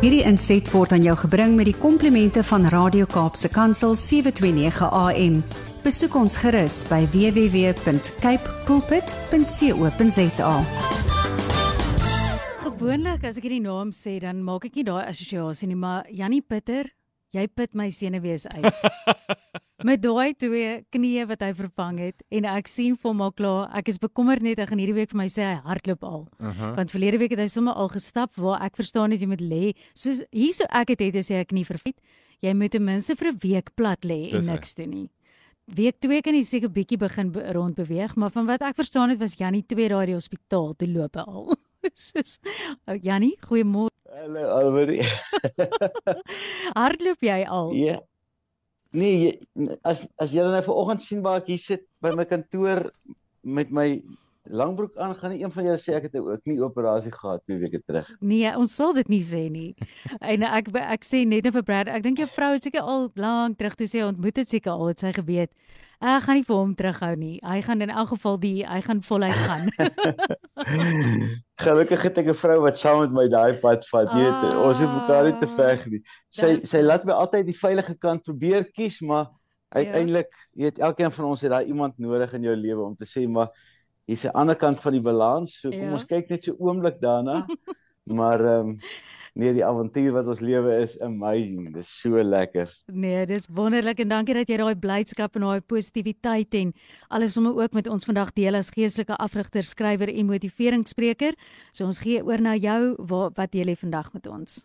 Hierdie inset word aan jou gebring met die komplimente van Radio Kaapse Kansel 729 AM. Besoek ons gerus by www.cape pulpit.co.za. Gewoonlik as ek hierdie naam sê, dan maak ek nie daai assosiasie nie, maar Jannie Pitter, jy put my senuwees uit. met daai twee knieë wat hy vervang het en ek sien vir hom al klaar, ek is bekommerd net hy gaan hierdie week vir my sê hy hardloop al. Uh -huh. Want verlede week het hy sommer al gestap waar ek verstaan net jy moet lê. Soos hierso ek het het jy ek nie verfiet. Jy moet ten minste vir 'n week plat lê en niks doen nie. Week 2 kan jy seker bietjie begin be rond beweeg, maar van wat ek verstaan het was Jannie 2 daai die hospitaal toe loop al. Soos oh, Jannie, goeiemôre. Hallo Almarie. Hardloop jy al? Ja. Nee, jy, as as dan nou vanoggend sien waar ek hier sit by my kantoor met my langbroek aan, gaan nie een van julle sê ek het 'n knieoperasie gehad 2 weke terug. Nee, ons sal dit nie sê nie. en ek ek sê net vir Brad, ek dink jou vrou het seker al lank terug toe sê ontmoet het seker al het sy geweet. Ek gaan nie vir hom terughou nie. Hy gaan in elk geval die hy gaan voluit gaan. Gelukkig het ek 'n vrou wat saam met my daai pad vat. Jy weet, ah, ons hoef mekaar nie te veg nie. Sy sy laat my altyd die veilige kant probeer kies, maar ja. uiteindelik, jy weet, elkeen van ons het daai iemand nodig in jou lewe om te sê maar hier's 'n ander kant van die balans. So kom ja. ons kyk net so oomblik daarna. maar ehm um, nee, die avontuur wat ons lewe is amazing. Dis so lekker. Nee, dis wonderlik en dankie dat jy daai blydskap en daai positiwiteit en alles sommer ook met ons vandag deel as geestelike afrigter, skrywer en motiveringsspreker. So ons gee oor na jou wat wat jy lê vandag met ons.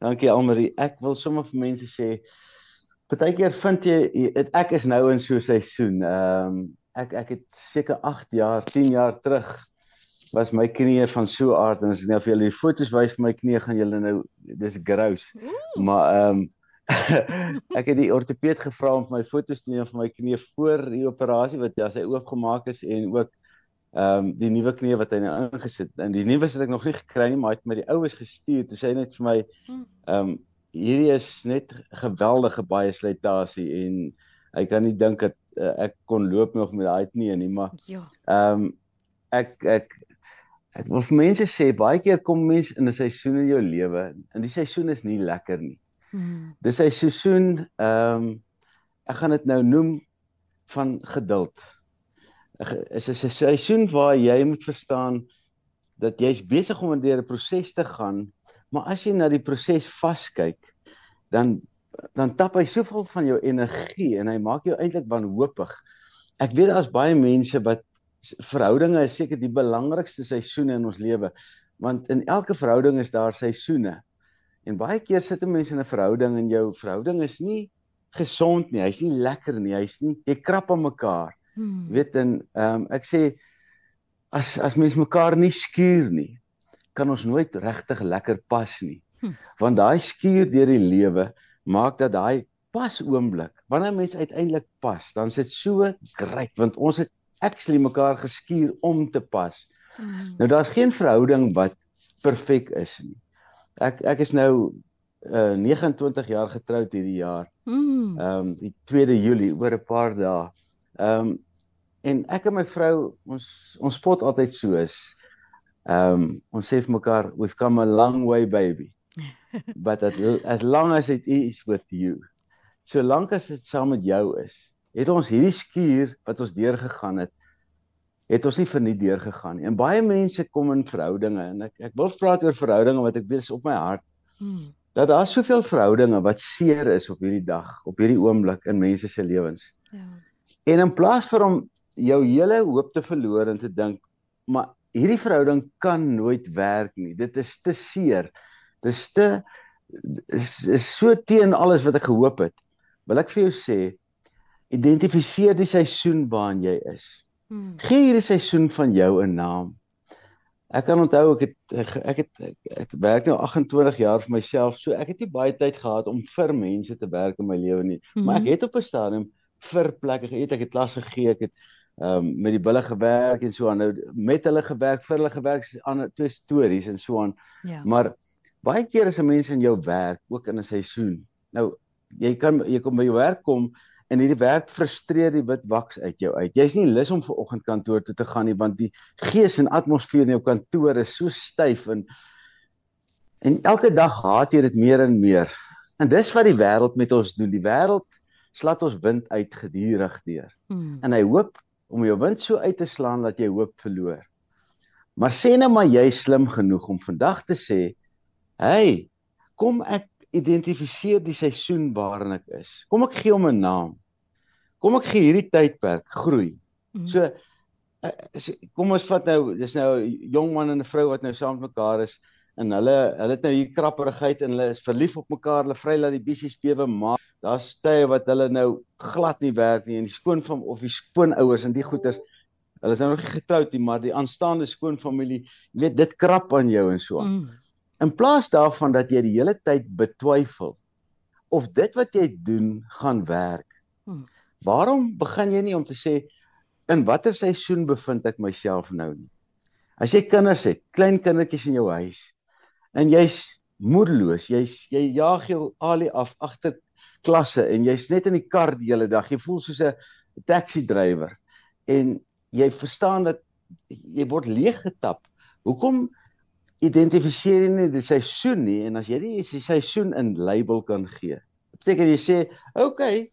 Dankie Almarie. Ek wil sommer vir mense sê Partykeer vind jy ek is nou in so 'n seisoen. Ehm um, ek ek het seker 8 jaar, 10 jaar terug was my knieë van so aard en as ek nou vir julle die foto's wys van my knieë gaan julle nou dis grous. Maar ehm um, ek het die ortopeed gevra om my foto's te neem van my knieë voor die operasie wat ja, sy oopgemaak is en ook ehm um, die nuwe knieë wat hy nou ingesit. En die nuwe het ek nog nie gekry nie, maar hy het my die oues gestuur. Toe sê hy net vir my hmm. ehm um, hierdie is net geweldige baie slytasie en ek kan nie dink dat uh, ek kon loop nog met daai knie nie, maar ja. Ehm um, ek ek ek wil vir mense sê baie keer kom mense in 'n seisoen in jou lewe en die seisoen is nie lekker nie. Hmm. Dis 'n seisoen ehm um, ek gaan dit nou noem van geduld. Is 'n seisoen waar jy moet verstaan dat jy's besig om deur 'n proses te gaan, maar as jy na die proses vaskyk, dan dan tap hy soveel van jou energie en hy maak jou eintlik wanhoopig. Ek weet daar's baie mense wat verhoudinge is seker die belangrikste seisoene in ons lewe want in elke verhouding is daar seisoene. En baie keer sit 'n mens in 'n verhouding en jou verhouding is nie gesond nie, hy's nie lekker nie, hy's nie jy krap aan mekaar. Hmm. Weet en ehm um, ek sê as as mens mekaar nie skuur nie, kan ons nooit regtig lekker pas nie. Hmm. Want daai skuur deur die lewe maak dat daai pas oomblik wanneer mense uiteindelik pas dan sit so great want ons het actually mekaar geskuur om te pas. Mm. Nou daar's geen verhouding wat perfek is nie. Ek ek is nou uh 29 jaar getroud hierdie jaar. Mm. Ehm um, die 2de Julie oor 'n paar dae. Ehm um, en ek en my vrou ons ons spot altyd so is. Ehm um, ons sê vir mekaar we've come a long way baby. but as, as long as it is with you solank as dit saam met jou is het ons hierdie skuur wat ons deurgegaan het het ons nie verniet deurgegaan nie. En baie mense kom in verhoudinge en ek ek wil praat oor verhoudinge wat ek weet op my hart hmm. dat daar soveel verhoudinge wat seer is op hierdie dag op hierdie oomblik in mense se lewens. Ja. En in plaas vir om jou hele hoop te verloor en te dink maar hierdie verhouding kan nooit werk nie. Dit is te seer dis te is, is so teen alles wat ek gehoop het. Wil ek vir jou sê, identifiseer die seisoen waarin jy is. Hmm. Gee hierdie seisoen van jou 'n naam. Ek kan onthou ek het ek, ek het ek, ek werk nou 28 jaar vir myself, so ek het nie baie tyd gehad om vir mense te werk in my lewe nie. Hmm. Maar ek het op 'n stadium vir plekke geëet, ek het klas gegee, ek het ehm um, met die bulle gewerk en so aan nou met hulle gewerk, vir hulle gewerk, ander twee stories en so aan. Ja. Maar baie keer is 'n mens in jou werk ook in 'n seisoen. Nou jy kan jy kom by jou werk kom en hierdie werk frustreer die wit waks uit jou uit. Jy's nie lus om ver oggend kantoor toe te gaan nie want die gees en atmosfeer in jou kantoor is so styf en En elke dag haat jy dit meer en meer. En dis wat die wêreld met ons doen. Die wêreld slat ons wind uit gedurig deur. Mm. En hy hoop om jou wind so uit te slaan dat jy hoop verloor. Maar sê net nou maar jy slim genoeg om vandag te sê, "Hey, kom ek identifiseer die seisoen waarin ek is. Kom ek gee hom 'n naam. Kom ek gee hierdie tydperk groei." Mm. So uh, kom ons vat nou, dis nou 'n jong man en 'n vrou wat nou saam met mekaar is en hulle hulle het nou hier krapperigheid en hulle is verlief op mekaar, hulle vry laat die bissies bewe maar daar's tye wat hulle nou glad nie werk nie en die skoon van of die skoonouers en die goeters hulle is nou nog nie getroud nie maar die aanstaande skoonfamilie jy weet dit krap aan jou en so mm. In plaas daarvan dat jy die hele tyd betwyfel of dit wat jy doen gaan werk mm. waarom begin jy nie om te sê in watter seisoen bevind ek myself nou nie? As jy kinders het, klein kindertjies in jou huis en jy's moedeloos, jy's jy jaag jou alie af agter klasse en jy's net in die kar die hele dag. Jy voel soos 'n taxi drywer en jy verstaan dat jy word leeg getap. Hoekom identifiseer jy nie die seisoen nie en as jy die seisoen in label kan gee? Beteken jy sê, "Oké, okay,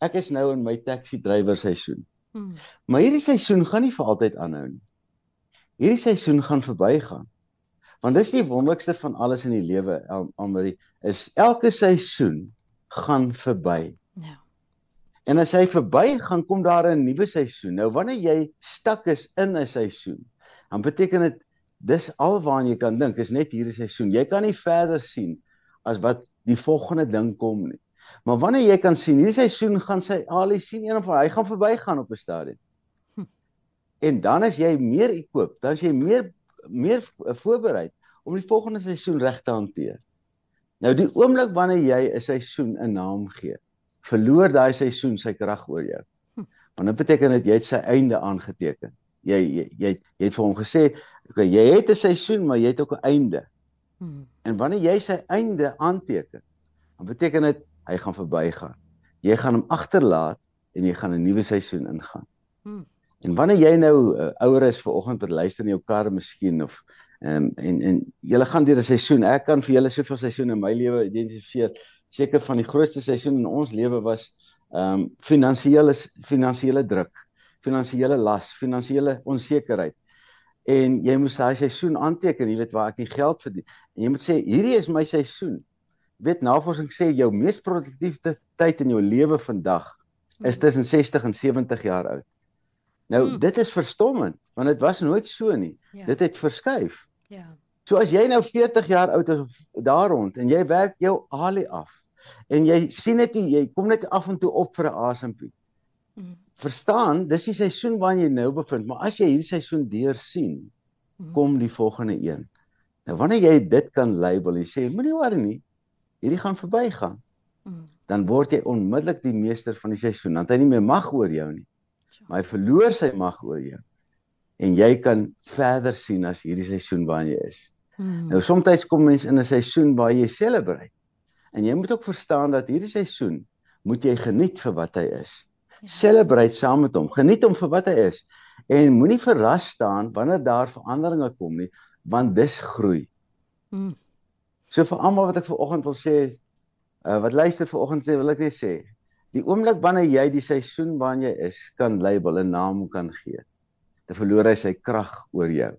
ek is nou in my taxi drywer seisoen." Hmm. Maar hierdie seisoen gaan nie vir altyd aanhou nie. Hierdie seisoen gaan verbygaan. Want dis die wonderlikste van alles in die lewe, Almarie, is elke seisoen gaan verby. Ja. En as hy verbygaan, kom daar 'n nuwe seisoen. Nou wanneer jy stak is in 'n seisoen, dan beteken dit dis alwaar jy kan dink, is net hierdie seisoen. Jy kan nie verder sien as wat die volgende ding kom nie. Maar wanneer jy kan sien hierdie seisoen gaan sy Ali sien een of hy gaan verbygaan op 'n stadium. Hm. En dan as jy meer ekoop, dan as jy meer meer voorberei om die volgende seisoen reg te hanteer. Nou die oomblik wanneer jy 'n seisoen 'n naam gee, verloor daai seisoen sy krag oor jou. Hm. Want dit beteken dat jy het sy einde aangeteken. Jy jy jy, jy het vir hom gesê, okay, jy het 'n seisoen, maar jy het ook 'n einde. Hmm. En wanneer jy sy einde aanteken, dan beteken dit hy gaan verbygaan. Jy gaan hom agterlaat en jy gaan 'n nuwe seisoen ingaan. Hmm. En wanneer jy nou uh, ouer is vir oggend wat luister in jou kar miskien of um, en en jy gaan deur 'n seisoen. Ek kan vir julle soveel seisoene in my lewe identifiseer. Seker van die grootste seisoen in ons lewe was ehm um, finansiële finansiële druk, finansiële las, finansiële onsekerheid. En jy moes daai seisoen aanteken, jy weet waar ek die geld verdien. En jy moet sê hierdie is my seisoen weet navorsing sê jou mees produktiewe tyd in jou lewe vandag is tussen 60 en 70 jaar oud. Nou hmm. dit is verstommend want dit was nooit so nie. Ja. Dit het verskuif. Ja. So as jy nou 40 jaar oud is daar rond en jy werk jou alie af en jy sien net jy kom net af en toe op vir 'n asempie. Hmm. Verstaan, dis die seisoen waarin jy nou bevind, maar as jy hierdie seisoen deur sien, hmm. kom die volgende een. Nou wanneer jy dit kan label, jy sê moenie worry nie, hierdie gaan verbygaan. Mm. Dan word jy onmiddellik die meester van die seisoen. Dan het hy nie meer mag oor jou nie. Maar hy verloor sy mag oor jou. En jy kan verder sien as hierdie seisoen waarin jy is. Hmm. Nou soms kom mense in 'n seisoen waar jy celebrate. En jy moet ook verstaan dat hierdie seisoen moet jy geniet vir wat hy is. Ja. Celebrate saam met hom. Geniet hom vir wat hy is. En moenie verras staan wanneer daar veranderinge kom nie, want dis groei. Hmm. So vir almal wat ek ver oggend wil sê, uh, wat luister ver oggend sê, wil ek net sê, die oomblik wanneer jy die seisoen waarin jy is, kan label 'n naam kan gee, te verloor hy sy krag oor jou.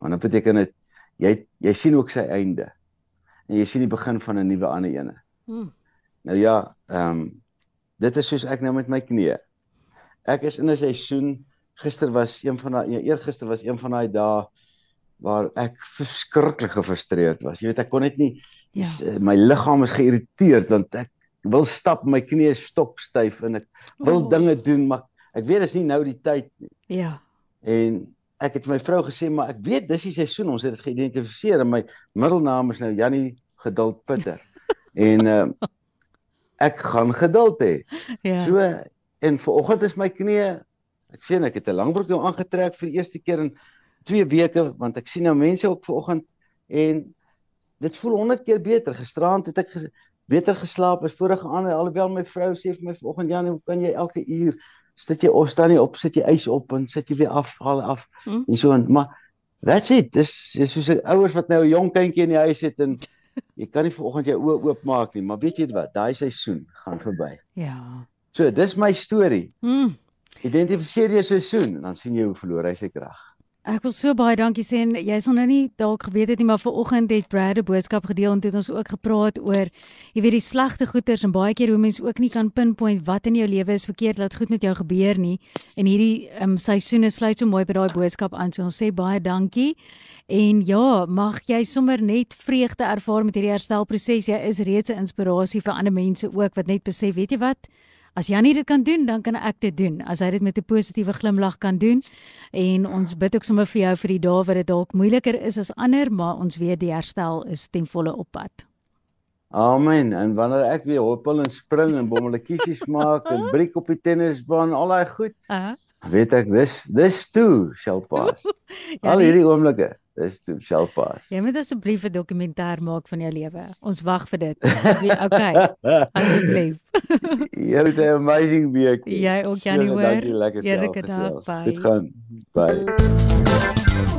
Want dit beteken dit jy jy sien ook sy einde. En jy sien die begin van 'n nuwe ander ene. Hmm. Nou ja, ehm um, dit is soos ek nou met my knie. Ek is in 'n seisoen gister was een van daai eergister was een van daai dae waar ek verskriklik gefrustreerd was. Jy weet ek kon net nie ja. Eh, my liggaam is geïrriteerd want ek wil stap, my knie is stokstyf en ek wil oh. dinge doen, maar ek weet dis nie nou die tyd nie. Ja. En ek het my vrou gesê maar ek weet dis die seisoen, ons het dit geïdentifiseer en my middelnaam is nou Jannie Geduld Pitter. en uh, ek gaan geduld hê. Ja. So en vanoggend is my knie ek sien ek het 'n langbroek nou aangetrek vir die eerste keer en 2 weke want ek sien nou mense ook vanoggend en dit voel 100 keer beter. Gisteraand het ek ges beter geslaap as vorige aande alhoewel my vrou sê vir my vanoggend Jan, hoe kan jy elke uur sit jy of staan nie op, sit jy ys op en sit jy weer af, haal af hmm. en so en maar That's it. Dis dis soos ouers wat nou 'n jong kindjie in die huis het en jy kan nie vanoggend jou oë oopmaak nie, maar weet jy wat? Daai seisoen gaan verby. Ja. So, dis my storie. Mm. Identifiseer jou seisoen en dan sien jy hoe verloor hy sy krag. Ek wil so baie dankie sê en jy sal nou nie dalk geweet het nie maar vanoggend het Brad 'n boodskap gedeel en dit ons ook gepraat oor jy weet die slegte goeters en baie keer hoe mense ook nie kan pinpoint wat in jou lewe is verkeerd laat goed met jou gebeur nie. En hierdie um, seisoene sluit so mooi by daai boodskap aan. So ons sê baie dankie. En ja mag jy sommer net vreugde ervaar met hierdie herstelproses. Jy is reeds 'n inspirasie vir ander mense ook wat net besef weet jy wat As Janie dit kan doen, dan kan ek dit doen. As hy dit met 'n positiewe glimlag kan doen. En ons bid ook sommer vir jou vir die dae wat dit dalk moeiliker is as ander, maar ons weet die herstel is ten volle op pad. Amen. En wanneer ek weer hoppel en spring en bommeltjies maak en breek op die tennisbaan, al daai goed. Uh -huh. Weet ek dis dis toe, shall pass. ja, al hierdie oomblikke Dis toe selfpas. Jy moet asseblief 'n dokumentêr maak van jou lewe. Ons wag vir dit. Okay. Asseblief. Jy het 'n amazing week. Jy ook Janie hoor. Heerlike dag. Dit gaan. Bye.